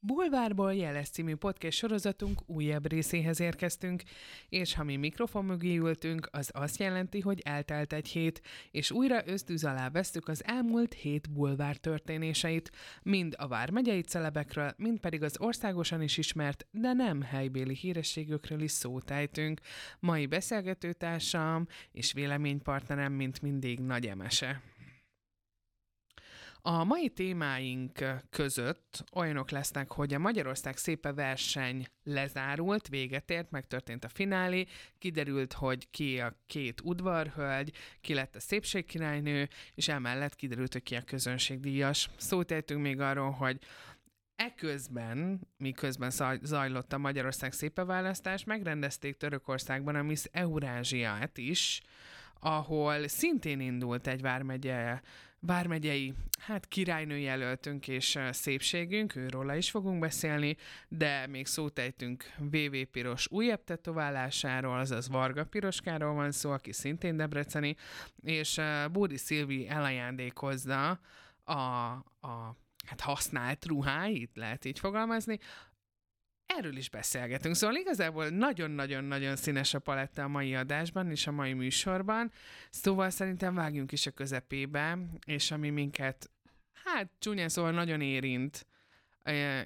Bulvárból jeles című podcast sorozatunk újabb részéhez érkeztünk, és ha mi mikrofon mögé ültünk, az azt jelenti, hogy eltelt egy hét, és újra ösztűz alá vesztük az elmúlt hét bulvár történéseit, mind a vármegyei celebekről, mind pedig az országosan is ismert, de nem helybéli hírességükről is szót ejtünk. Mai beszélgetőtársam és véleménypartnerem, mint mindig, Nagy Emese. A mai témáink között olyanok lesznek, hogy a Magyarország szépe verseny lezárult, véget ért, megtörtént a finálé, kiderült, hogy ki a két udvarhölgy, ki lett a szépségkirálynő, és emellett kiderült, hogy ki a közönségdíjas. Szót ejtünk még arról, hogy Eközben, miközben zajlott a Magyarország szépe választás, megrendezték Törökországban a Miss Eurázsiát is, ahol szintén indult egy vármegye vármegyei, hát királynő jelöltünk és szépségünk, őróla is fogunk beszélni, de még szót ejtünk VV Piros újabb tetoválásáról, azaz Varga Piroskáról van szó, aki szintén debreceni, és Bódi Szilvi elajándékozza a, a hát használt ruháit, lehet így fogalmazni, erről is beszélgetünk. Szóval igazából nagyon-nagyon-nagyon színes a paletta a mai adásban és a mai műsorban, szóval szerintem vágjunk is a közepébe, és ami minket, hát csúnyán szóval nagyon érint,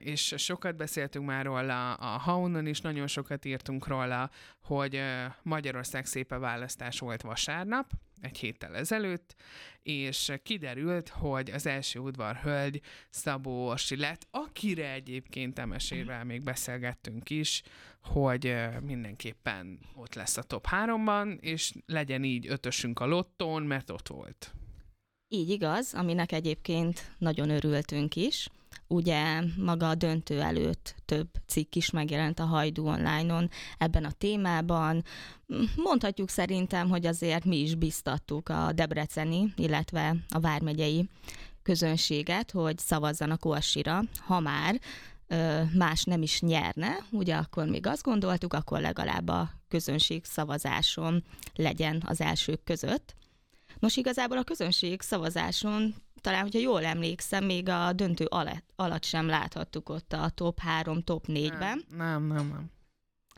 és sokat beszéltünk már róla, a Haunon is nagyon sokat írtunk róla, hogy Magyarország szépe választás volt vasárnap, egy héttel ezelőtt, és kiderült, hogy az első udvarhölgy Szabó Orsi lett, akire egyébként emesével még beszélgettünk is, hogy mindenképpen ott lesz a top háromban, és legyen így ötösünk a lottón, mert ott volt. Így igaz, aminek egyébként nagyon örültünk is. Ugye maga a döntő előtt több cikk is megjelent a Hajdú online-on ebben a témában. Mondhatjuk szerintem, hogy azért mi is biztattuk a debreceni, illetve a vármegyei közönséget, hogy szavazzanak Orsira, ha már más nem is nyerne, ugye akkor még azt gondoltuk, akkor legalább a közönség szavazáson legyen az elsők között. Nos, igazából a közönség szavazáson talán, hogyha jól emlékszem, még a döntő alatt, alatt sem láthattuk ott a top 3, top 4-ben. Nem, nem, nem.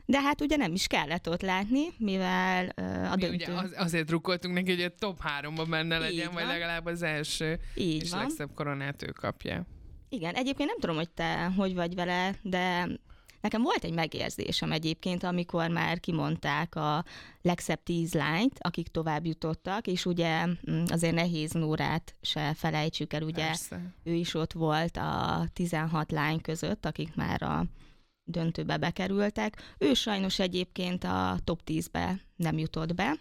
De hát ugye nem is kellett ott látni, mivel uh, a Mi döntő... ugye az, azért rukkoltunk neki, hogy a top 3-ban benne legyen, vagy legalább az első, Így és van. legszebb koronát ő kapja. Igen, egyébként nem tudom, hogy te hogy vagy vele, de Nekem volt egy megérzésem egyébként, amikor már kimondták a legszebb tíz lányt, akik tovább jutottak, és ugye mm, azért nehéz Nórát se felejtsük el, ugye Persze. ő is ott volt a 16 lány között, akik már a döntőbe bekerültek. Ő sajnos egyébként a top 10-be nem jutott be,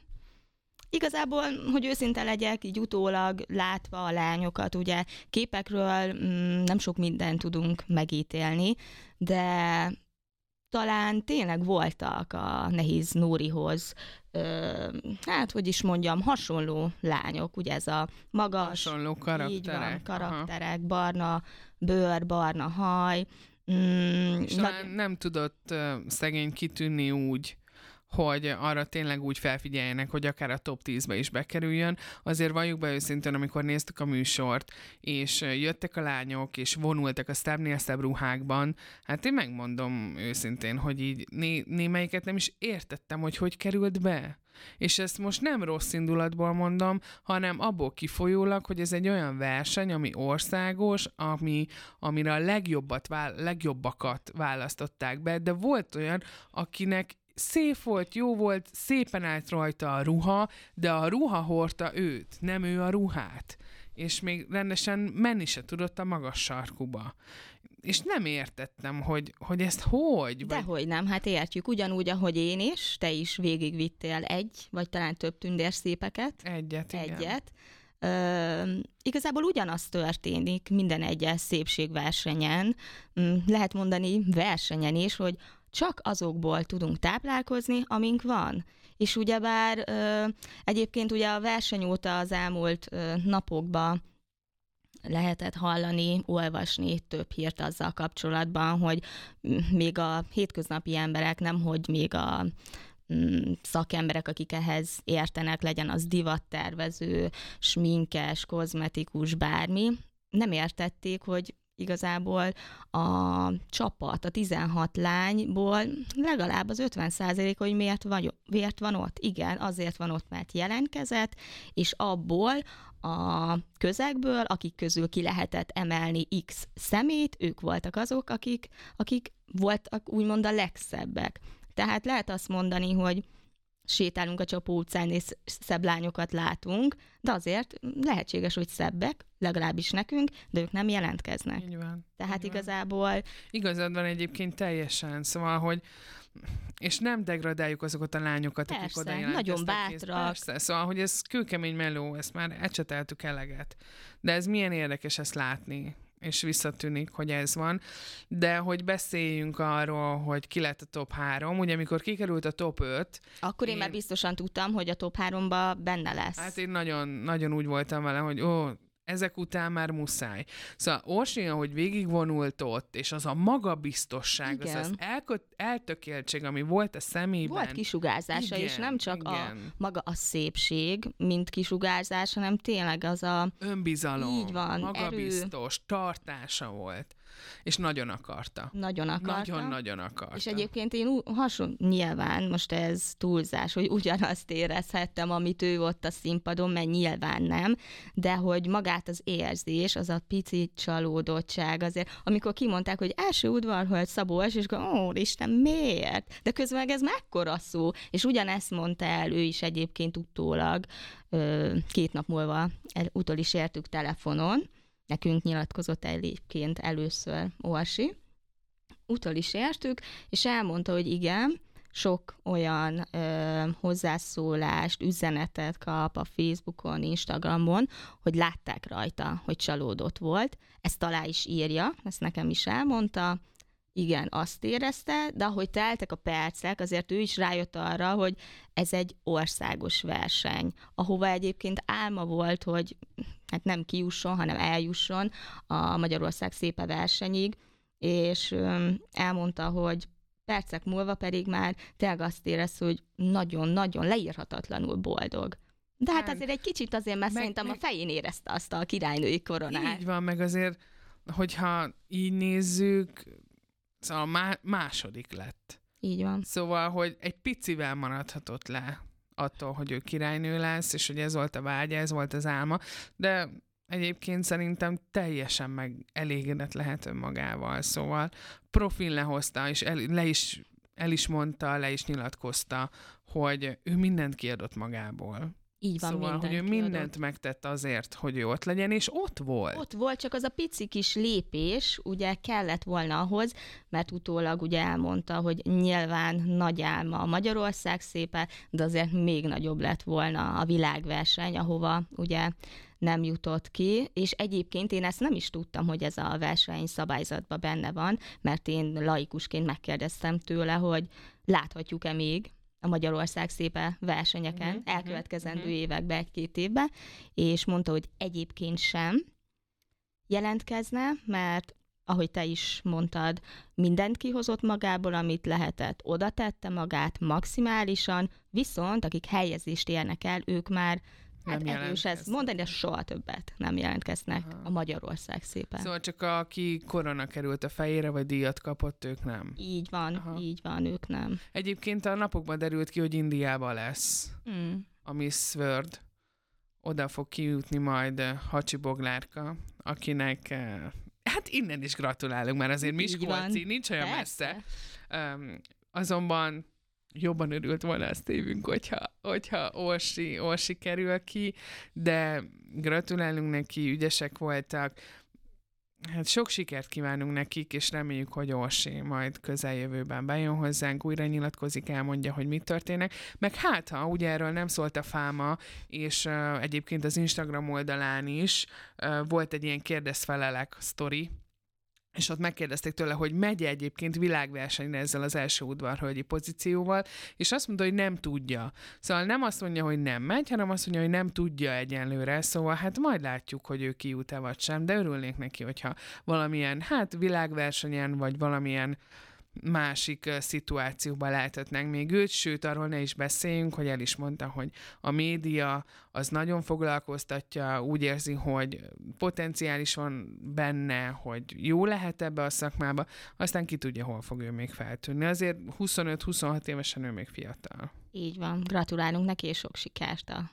Igazából, hogy őszinte legyek, így utólag látva a lányokat, ugye képekről mm, nem sok mindent tudunk megítélni, de talán tényleg voltak a nehéz Nórihoz, ö, hát hogy is mondjam, hasonló lányok, ugye ez a magas, hasonló karakterek, van, karakterek Aha. barna bőr, barna haj. Mm, És nagy... nem tudott szegény kitűnni úgy, hogy arra tényleg úgy felfigyeljenek, hogy akár a top 10-be is bekerüljön. Azért valljuk be őszintén, amikor néztük a műsort, és jöttek a lányok, és vonultak a szebnél szebb ruhákban, hát én megmondom őszintén, hogy így né- némelyiket nem is értettem, hogy hogy került be. És ezt most nem rossz indulatból mondom, hanem abból kifolyólag, hogy ez egy olyan verseny, ami országos, ami, amire a legjobbat, legjobbakat választották be, de volt olyan, akinek szép volt, jó volt, szépen állt rajta a ruha, de a ruha hordta őt, nem ő a ruhát. És még rendesen menni se tudott a magas sarkuba. És nem értettem, hogy, hogy ezt hogy? Dehogy nem, hát értjük. Ugyanúgy, ahogy én is, te is végigvittél egy, vagy talán több tündérszépeket. Egyet, igen. Egyet. Ö, igazából ugyanaz történik minden egyes szépségversenyen, mm, lehet mondani versenyen is, hogy csak azokból tudunk táplálkozni, amink van. És ugyebár ö, egyébként ugye a verseny óta az elmúlt ö, napokban lehetett hallani, olvasni több hírt azzal kapcsolatban, hogy még a hétköznapi emberek, nem hogy még a szakemberek, akik ehhez értenek, legyen az divattervező, sminkes, kozmetikus, bármi, nem értették, hogy igazából a csapat, a 16 lányból legalább az 50 százalék, hogy miért van, miért van ott. Igen, azért van ott, mert jelentkezett, és abból a közegből, akik közül ki lehetett emelni X szemét, ők voltak azok, akik, akik voltak úgymond a legszebbek. Tehát lehet azt mondani, hogy sétálunk a Csapó utcán, és szebb lányokat látunk, de azért lehetséges, hogy szebbek, legalábbis nekünk, de ők nem jelentkeznek. Így van. Tehát így igazából... Van. Igazad van egyébként teljesen, szóval, hogy és nem degradáljuk azokat a lányokat, Persze, akik oda nagyon bátrak. Persze, szóval, hogy ez kőkemény meló, ezt már ecseteltük eleget. De ez milyen érdekes ezt látni és visszatűnik, hogy ez van. De hogy beszéljünk arról, hogy ki lett a top 3, ugye amikor kikerült a top 5... Akkor én, én már biztosan tudtam, hogy a top 3-ba benne lesz. Hát én nagyon, nagyon úgy voltam vele, hogy ó, ezek után már muszáj. Szóval Orsi, hogy végigvonult ott, és az a magabiztosság, Igen. az az elkö- eltökéltség, ami volt a szemében. Volt kisugárzása, igen, és nem csak igen. a maga a szépség, mint kisugárzás, hanem tényleg az a... Önbizalom, Így van, magabiztos, erő. tartása volt. És nagyon akarta. Nagyon akarta. Nagyon-nagyon akarta. És egyébként én hasonló, nyilván most ez túlzás, hogy ugyanazt érezhettem, amit ő ott a színpadon, mert nyilván nem, de hogy magát az érzés, az a pici csalódottság azért, amikor kimondták, hogy első udvarhölgy Szabolcs, és akkor, ó, Isten, miért? De közben meg ez mekkora szó, és ugyanezt mondta el ő is egyébként utólag, két nap múlva utol is értük telefonon, nekünk nyilatkozott egyébként először Orsi. Utol is értük, és elmondta, hogy igen, sok olyan ö, hozzászólást, üzenetet kap a Facebookon, Instagramon, hogy látták rajta, hogy csalódott volt. Ezt alá is írja, ezt nekem is elmondta. Igen, azt érezte, de ahogy teltek a percek, azért ő is rájött arra, hogy ez egy országos verseny, ahova egyébként álma volt, hogy hát nem kijusson, hanem eljusson a Magyarország szépe versenyig, és elmondta, hogy percek múlva pedig már tényleg azt érez, hogy nagyon-nagyon leírhatatlanul boldog. De hát, azért egy kicsit azért, mert meg, szerintem meg, a fején érezte azt a királynői koronát. Így van, meg azért, hogyha így nézzük, szóval má, második lett. Így van. Szóval, hogy egy picivel maradhatott le attól, hogy ő királynő lesz, és hogy ez volt a vágya, ez volt az álma, de egyébként szerintem teljesen meg elégedett lehet önmagával, szóval profil lehozta, és el, le is, el is mondta, le is nyilatkozta, hogy ő mindent kiadott magából. Így van, szóval, hogy ő mindent adott. megtett azért, hogy ő ott legyen, és ott volt. Ott volt, csak az a pici kis lépés ugye kellett volna ahhoz, mert utólag ugye elmondta, hogy nyilván nagy álma a Magyarország szépe, de azért még nagyobb lett volna a világverseny, ahova ugye nem jutott ki, és egyébként én ezt nem is tudtam, hogy ez a verseny szabályzatban benne van, mert én laikusként megkérdeztem tőle, hogy láthatjuk-e még a Magyarország szépe versenyeken uh-huh, elkövetkezendő uh-huh. években, egy-két évben, és mondta, hogy egyébként sem jelentkezne, mert ahogy te is mondtad, mindent kihozott magából, amit lehetett, oda tette magát maximálisan, viszont akik helyezést érnek el, ők már Hát nem erős ez mondani, de soha többet nem jelentkeznek Aha. a Magyarország szépen. Szóval csak aki korona került a fejére, vagy díjat kapott, ők nem. Így van, Aha. így van, ők nem. Egyébként a napokban derült ki, hogy Indiában lesz mm. a Miss World. Oda fog kijutni majd Hacsi Boglárka, akinek eh, hát innen is gratulálunk, mert azért Miskolci nincs olyan Persze. messze. Um, azonban jobban örült volna ezt évünk, hogyha, hogyha Orsi, Orsi kerül ki, de gratulálunk neki, ügyesek voltak, Hát sok sikert kívánunk nekik, és reméljük, hogy Orsi majd közeljövőben bejön hozzánk, újra nyilatkozik, elmondja, hogy mit történik. Meg hát, ha ugye erről nem szólt a fáma, és uh, egyébként az Instagram oldalán is uh, volt egy ilyen kérdezfelelek sztori, és ott megkérdezték tőle, hogy megy egyébként világversenyre ezzel az első udvarhölgyi pozícióval, és azt mondta, hogy nem tudja. Szóval nem azt mondja, hogy nem megy, hanem azt mondja, hogy nem tudja egyenlőre, szóval hát majd látjuk, hogy ő kijut-e vagy sem, de örülnék neki, hogyha valamilyen, hát világversenyen, vagy valamilyen másik szituációban láthatnánk még őt, sőt arról ne is beszéljünk, hogy el is mondta, hogy a média az nagyon foglalkoztatja, úgy érzi, hogy potenciális van benne, hogy jó lehet ebbe a szakmába, aztán ki tudja, hol fog ő még feltűnni. Azért 25-26 évesen ő még fiatal. Így van, gratulálunk neki, és sok sikert a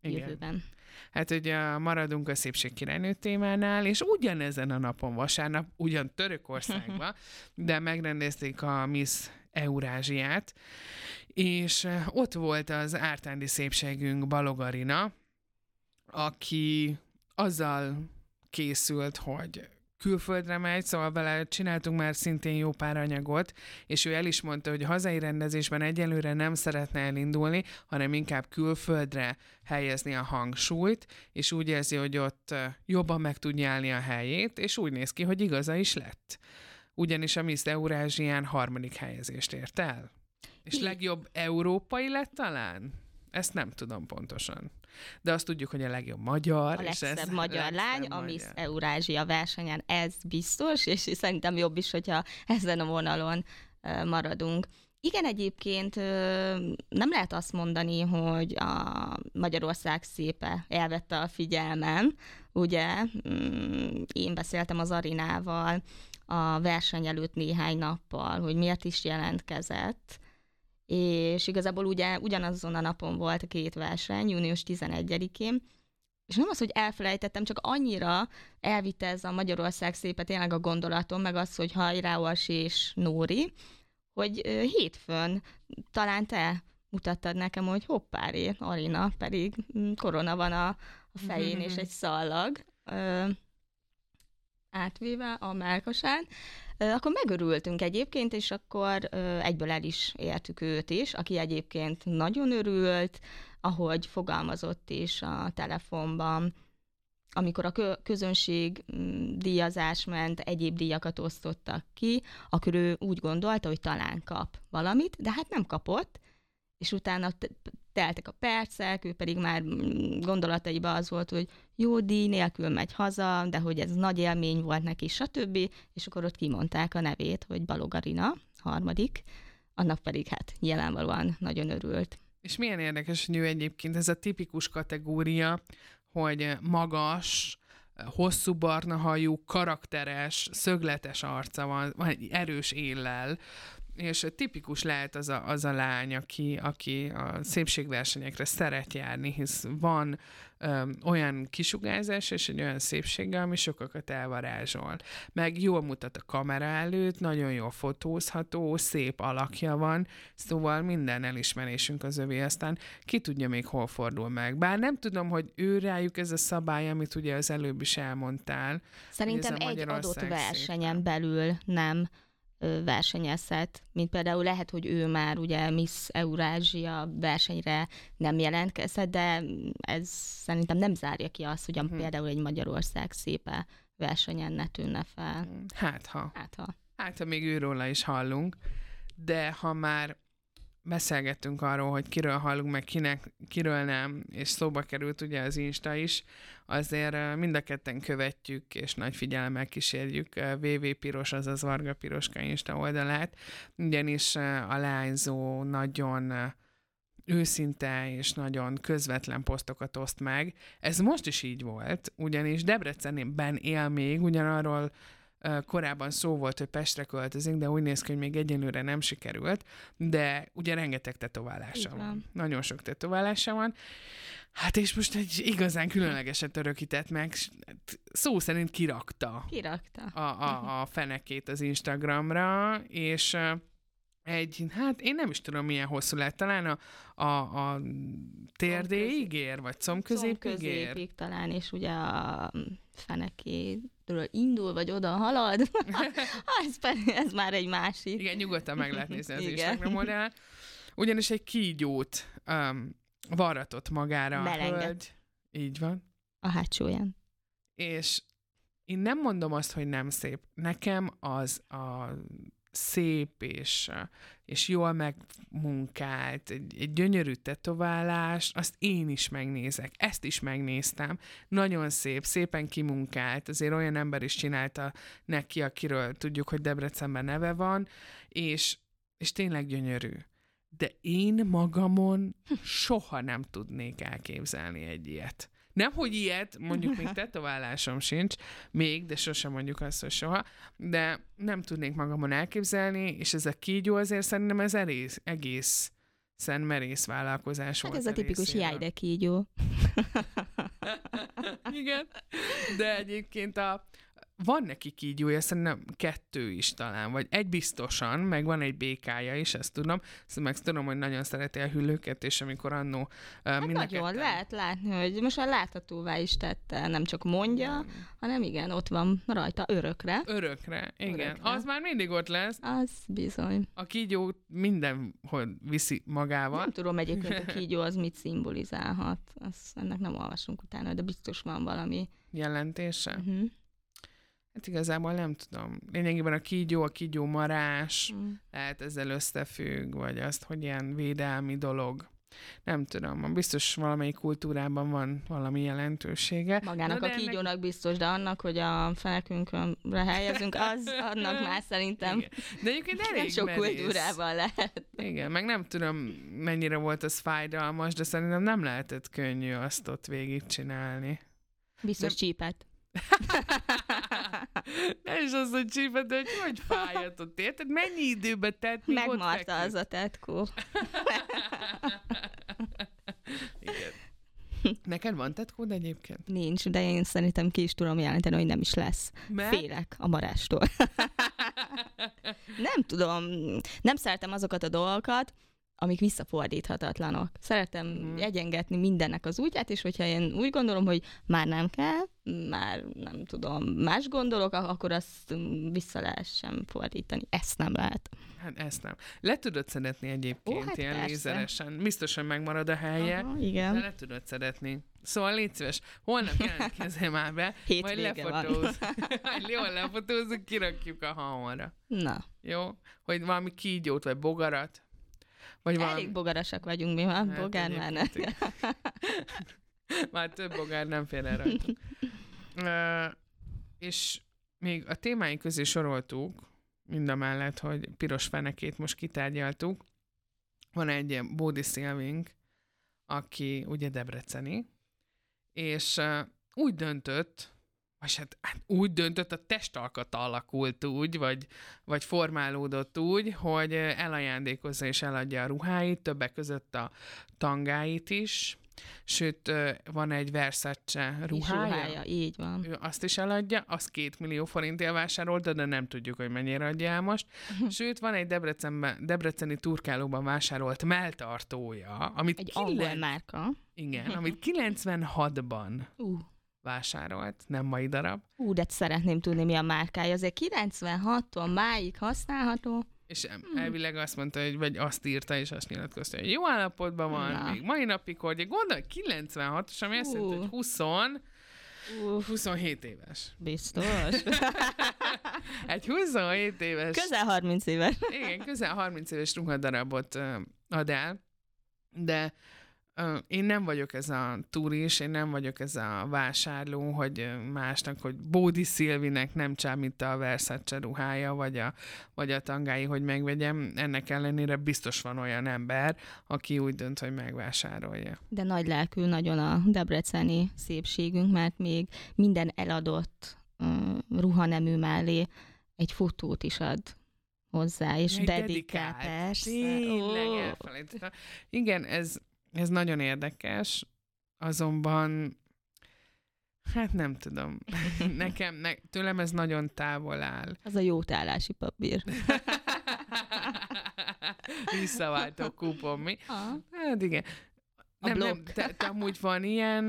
Igen. jövőben. Hát ugye maradunk a szépségkirálynő témánál, és ugyanezen a napon, vasárnap, ugyan Törökországban, de megrendezték a Miss Eurázsiát, és ott volt az ártándi szépségünk Balogarina, aki azzal készült, hogy külföldre megy, szóval vele csináltunk már szintén jó pár anyagot, és ő el is mondta, hogy a hazai rendezésben egyelőre nem szeretne elindulni, hanem inkább külföldre helyezni a hangsúlyt, és úgy érzi, hogy ott jobban meg tudja állni a helyét, és úgy néz ki, hogy igaza is lett. Ugyanis a Miss Eurázsián harmadik helyezést ért el. És legjobb európai lett talán? Ezt nem tudom pontosan. De azt tudjuk, hogy a legjobb magyar. A legszebb ez magyar lány, a Miss Eurázsia versenyen, ez biztos, és szerintem jobb is, hogyha ezen a vonalon maradunk. Igen, egyébként nem lehet azt mondani, hogy a Magyarország szépe elvette a figyelmem. Ugye mm, én beszéltem az Arinával a verseny előtt néhány nappal, hogy miért is jelentkezett, és igazából ugye ugyanazon a napon volt a két verseny, június 11-én, és nem az, hogy elfelejtettem, csak annyira elvitte ez a Magyarország szépe tényleg a gondolatom, meg az, hogy hajrá és Nóri, hogy hétfőn talán te mutattad nekem, hogy hoppáré, Arina, pedig mm, korona van a, a fején, és egy szallag ö, átvéve a melkasán, akkor megörültünk egyébként, és akkor egyből el is értük őt is, aki egyébként nagyon örült, ahogy fogalmazott is a telefonban, amikor a közönség mm, díjazás ment, egyéb díjakat osztottak ki, akkor ő úgy gondolta, hogy talán kap valamit, de hát nem kapott, és utána teltek a percek, ő pedig már mm, gondolataiba az volt, hogy jó díj nélkül megy haza, de hogy ez nagy élmény volt neki, stb. És akkor ott kimondták a nevét, hogy Balogarina, harmadik, annak pedig hát nyilvánvalóan nagyon örült. És milyen érdekes, hogy ő egyébként ez a tipikus kategória, hogy magas, hosszú barna hajú, karakteres, szögletes arca van, egy erős éllel, és tipikus lehet az a, az a lány, aki, aki a szépségversenyekre szeret járni, hisz van öm, olyan kisugárzás és egy olyan szépsége, ami sokakat elvarázsol. Meg jól mutat a kamera előtt, nagyon jól fotózható, szép alakja van, szóval minden elismerésünk az övé, aztán ki tudja még hol fordul meg. Bár nem tudom, hogy ő rájuk ez a szabály, amit ugye az előbb is elmondtál. Szerintem egy adott versenyen szép. belül nem versenyezhet, mint például lehet, hogy ő már ugye Miss Eurázsia versenyre nem jelentkezhet, de ez szerintem nem zárja ki azt, hogy hmm. például egy Magyarország szépe versenyen ne tűnne fel. Hát ha. Hát ha. Hát ha még őróla is hallunk, de ha már beszélgettünk arról, hogy kiről hallunk, meg kinek, kiről nem, és szóba került ugye az Insta is, azért mind a ketten követjük, és nagy figyelemmel kísérjük VV Piros, azaz Varga Piroska Insta oldalát, ugyanis a lányzó nagyon őszinte és nagyon közvetlen posztokat oszt meg. Ez most is így volt, ugyanis Debrecenben él még, ugyanarról korábban szó volt, hogy Pestre költözik, de úgy néz ki, hogy még egyenlőre nem sikerült, de ugye rengeteg tetoválása van. van. Nagyon sok tetoválása van. Hát és most egy igazán különlegeset örökített meg, szó szerint kirakta. Kirakta. A, a, a fenekét az Instagramra, és egy, hát én nem is tudom milyen hosszú lett, talán a, a, a térdéig ér, vagy combközépig ér? talán, és ugye a fenekéről indul, vagy oda halad, ez, ez már egy másik. Igen, nyugodtan meg lehet nézni az Instagram oldalán. Ugyanis egy kígyót um, varratott magára a hölgy. Így van. A hátsóján. És én nem mondom azt, hogy nem szép. Nekem az a szép és, és jól megmunkált, egy, egy gyönyörű tetoválás, azt én is megnézek. Ezt is megnéztem. Nagyon szép, szépen kimunkált. Azért olyan ember is csinálta neki, akiről tudjuk, hogy Debrecenben neve van, és, és tényleg gyönyörű. De én magamon soha nem tudnék elképzelni egy ilyet. Nem, hogy ilyet, mondjuk még tetoválásom sincs, még, de sosem mondjuk azt, hogy soha, de nem tudnék magamon elképzelni, és ez a kígyó azért szerintem ez egész, egész szent merész vállalkozás Hát volt ez a tipikus jaj, de kígyó. Igen, de egyébként a, van neki kígyója, szerintem kettő is talán, vagy egy biztosan, meg van egy békája is, ezt tudom. Ezt meg tudom, hogy nagyon szereti a hüllőket, és amikor annó uh, Hát a nagyon, ketten- lehet látni, hogy most már láthatóvá is tette, nem csak mondja, hanem igen, ott van rajta örökre. Örökre, igen. Örökre. Az már mindig ott lesz. Az bizony. A kígyó mindenhol viszi magával. Nem tudom egyébként a kígyó az mit szimbolizálhat. Azt, ennek nem olvasunk utána, de biztos van valami. jelentése. Uh-huh. Hát igazából nem tudom. Lényegében a kígyó, a kígyó marás, Mm. lehet ezzel összefügg, vagy azt, hogy ilyen védelmi dolog. Nem tudom, biztos valamelyik kultúrában van valami jelentősége. Magának Na, a de ennek- kígyónak biztos, de annak, hogy a fenekünkre helyezünk, az annak már szerintem Igen. De egyébként nem elég sok merész. kultúrában lehet. Igen, meg nem tudom, mennyire volt az fájdalmas, de szerintem nem lehetett könnyű azt ott végigcsinálni. Biztos Nem- csípet. Nem is az, hogy csípet, de hogy hogy fájhat ott, érted? Mennyi időbe telt, míg Megmarta az a tetkó. Igen. Neked van tetkód egyébként? Nincs, de én szerintem ki is tudom jelenteni, hogy nem is lesz. Mert? Félek a marástól. nem tudom, nem szeretem azokat a dolgokat, amik visszafordíthatatlanok. Szeretem mm. egyengetni mindennek az útját, és hogyha én úgy gondolom, hogy már nem kell, már nem tudom, más gondolok, ak- akkor azt vissza lehessen fordítani. Ezt nem lehet. Hát ezt nem. Le tudod szedetni egyébként, Ó, hát ilyen persze. lézeresen. Biztosan megmarad a helye, Aha, de igen. le tudod szedetni. Szóval légy szíves, holnap jelentkezzél már be, majd lefotóz. Majd jól lefotózzuk, kirakjuk a hamara. Na, Jó? Hogy valami kígyót, vagy bogarat. Vagy valami... elég bogarasak vagyunk mi, van? Hát Bogár már ne. egyébként igen. Már több bogár nem fér el rajta. Ö, és még a témáink közé soroltuk, mind a mellett, hogy piros fenekét most kitárgyaltuk. Van egy Bódi Szilvink, aki ugye debreceni, és uh, úgy döntött, vagy hát, hát úgy döntött, a testalkata alakult úgy, vagy, vagy formálódott úgy, hogy elajándékozza és eladja a ruháit, többek között a tangáit is, sőt, van egy Versace ruhája, ruhája, így van. ő azt is eladja, azt két millió forintért vásárolta, de nem tudjuk, hogy mennyire adja el most. Sőt, van egy Debrecenben, debreceni turkálóban vásárolt melltartója, amit, Egy angol kilen- márka. igen, amit 96-ban Uh, vásárolt, nem mai darab, Ú, de szeretném tudni, mi a márkája. Azért 96-tól máig használható. és em- elvileg azt mondta, hogy vagy azt írta, és azt nyilatkozta, hogy jó állapotban van, Na. még mai napig hordja. Gondolj, 96-os, ami azt jelenti, hogy 20, Uh, 27 éves. biztos. Egy 27 éves Közel 30 éves. Igen, közel 30 éves ruhadarabot ad el, de én nem vagyok ez a turis, én nem vagyok ez a vásárló, hogy másnak, hogy Bódi Szilvinek nem csámítta a Versace ruhája, vagy a, vagy a tangái, hogy megvegyem. Ennek ellenére biztos van olyan ember, aki úgy dönt, hogy megvásárolja. De nagy lelkű nagyon a debreceni szépségünk, mert még minden eladott uh, ruhanemű mellé egy fotót is ad hozzá, és dedikál. dedikált. Persze. Tényleg elfelejtettem. Igen, ez, ez nagyon érdekes, azonban hát nem tudom. Nekem, ne, tőlem ez nagyon távol áll. Az a jó tálási papír. Visszaváltó kupon, mi? Ah. Hát igen. A nem, nem, blokk. te, te amúgy van ilyen,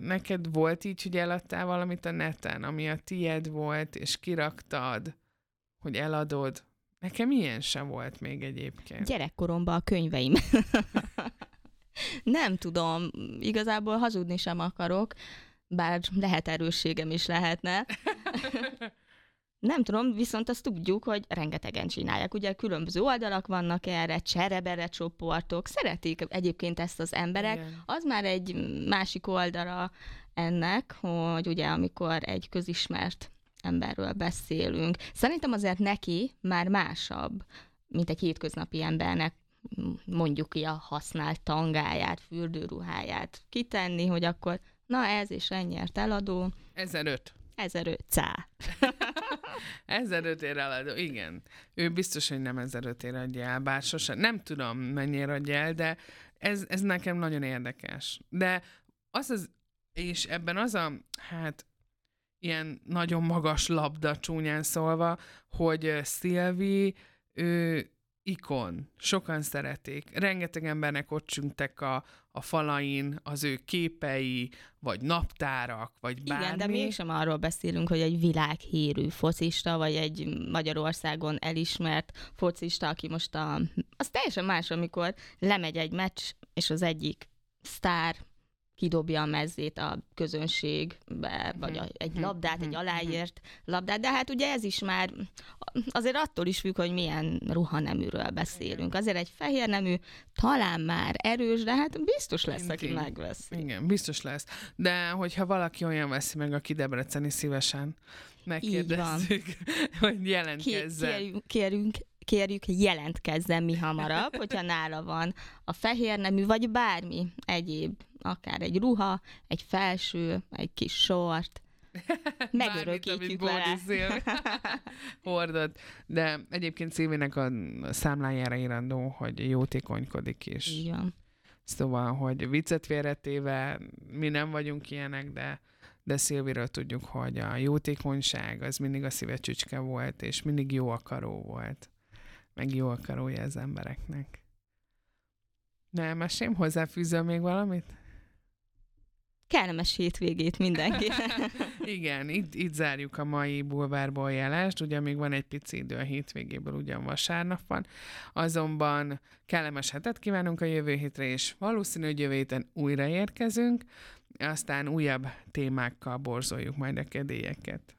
neked volt így, hogy eladtál valamit a neten, ami a tied volt, és kiraktad, hogy eladod. Nekem ilyen sem volt még egyébként. Gyerekkoromban a könyveim. Nem tudom, igazából hazudni sem akarok, bár lehet erősségem is lehetne. nem tudom, viszont azt tudjuk, hogy rengetegen csinálják. Ugye különböző oldalak vannak erre, cserebere csoportok, szeretik egyébként ezt az emberek. Igen. Az már egy másik oldala ennek, hogy ugye amikor egy közismert emberről beszélünk. Szerintem azért neki már másabb, mint egy hétköznapi embernek mondjuk ki a használt tangáját, fürdőruháját kitenni, hogy akkor na ez és ennyiért eladó. 1005. 1500. 1005 ér eladó, igen. Ő biztos, hogy nem 1005 ér adja el, bár sosem. Nem tudom, mennyire adja el, de ez, ez nekem nagyon érdekes. De az az, és ebben az a, hát ilyen nagyon magas labda csúnyán szólva, hogy Szilvi, ő ikon, sokan szeretik. Rengeteg embernek ott csüngtek a, a falain az ő képei, vagy naptárak, vagy bármi. Igen, de mégsem arról beszélünk, hogy egy világhírű focista, vagy egy Magyarországon elismert focista, aki most a... Az teljesen más, amikor lemegy egy meccs, és az egyik sztár kidobja a mezzét a közönségbe, vagy a, egy mhm. labdát, egy mhm. aláírt labdát, de hát ugye ez is már azért attól is függ, hogy milyen ruhaneműről beszélünk. Azért egy fehér nemű talán már erős, de hát biztos lesz, aki megvesz. Igen, biztos lesz. De hogyha valaki olyan veszi meg, aki Debreceni szívesen megkérdezzük, hogy jelentkezzen. Kérjünk, kérjünk kérjük, jelentkezzen mi hamarabb, hogyha nála van a fehér nemű, vagy bármi egyéb, akár egy ruha, egy felső, egy kis sort, megörökítjük vele. Hordott. De egyébként Szilvének a számlájára írandó, hogy jótékonykodik is. Igen. Szóval, hogy viccet félretéve, mi nem vagyunk ilyenek, de de Szilviről tudjuk, hogy a jótékonyság az mindig a szíve csücske volt, és mindig jó akaró volt meg jó akarója az embereknek. Nem, mesém, hozzáfűzöl még valamit? Kellemes hétvégét mindenki. Igen, itt, itt zárjuk a mai bulvárból jelást, ugye még van egy pici idő a hétvégéből, ugyan vasárnap van, azonban kellemes hetet kívánunk a jövő hétre, és valószínű, hogy jövő héten újra érkezünk, aztán újabb témákkal borzoljuk majd a kedélyeket.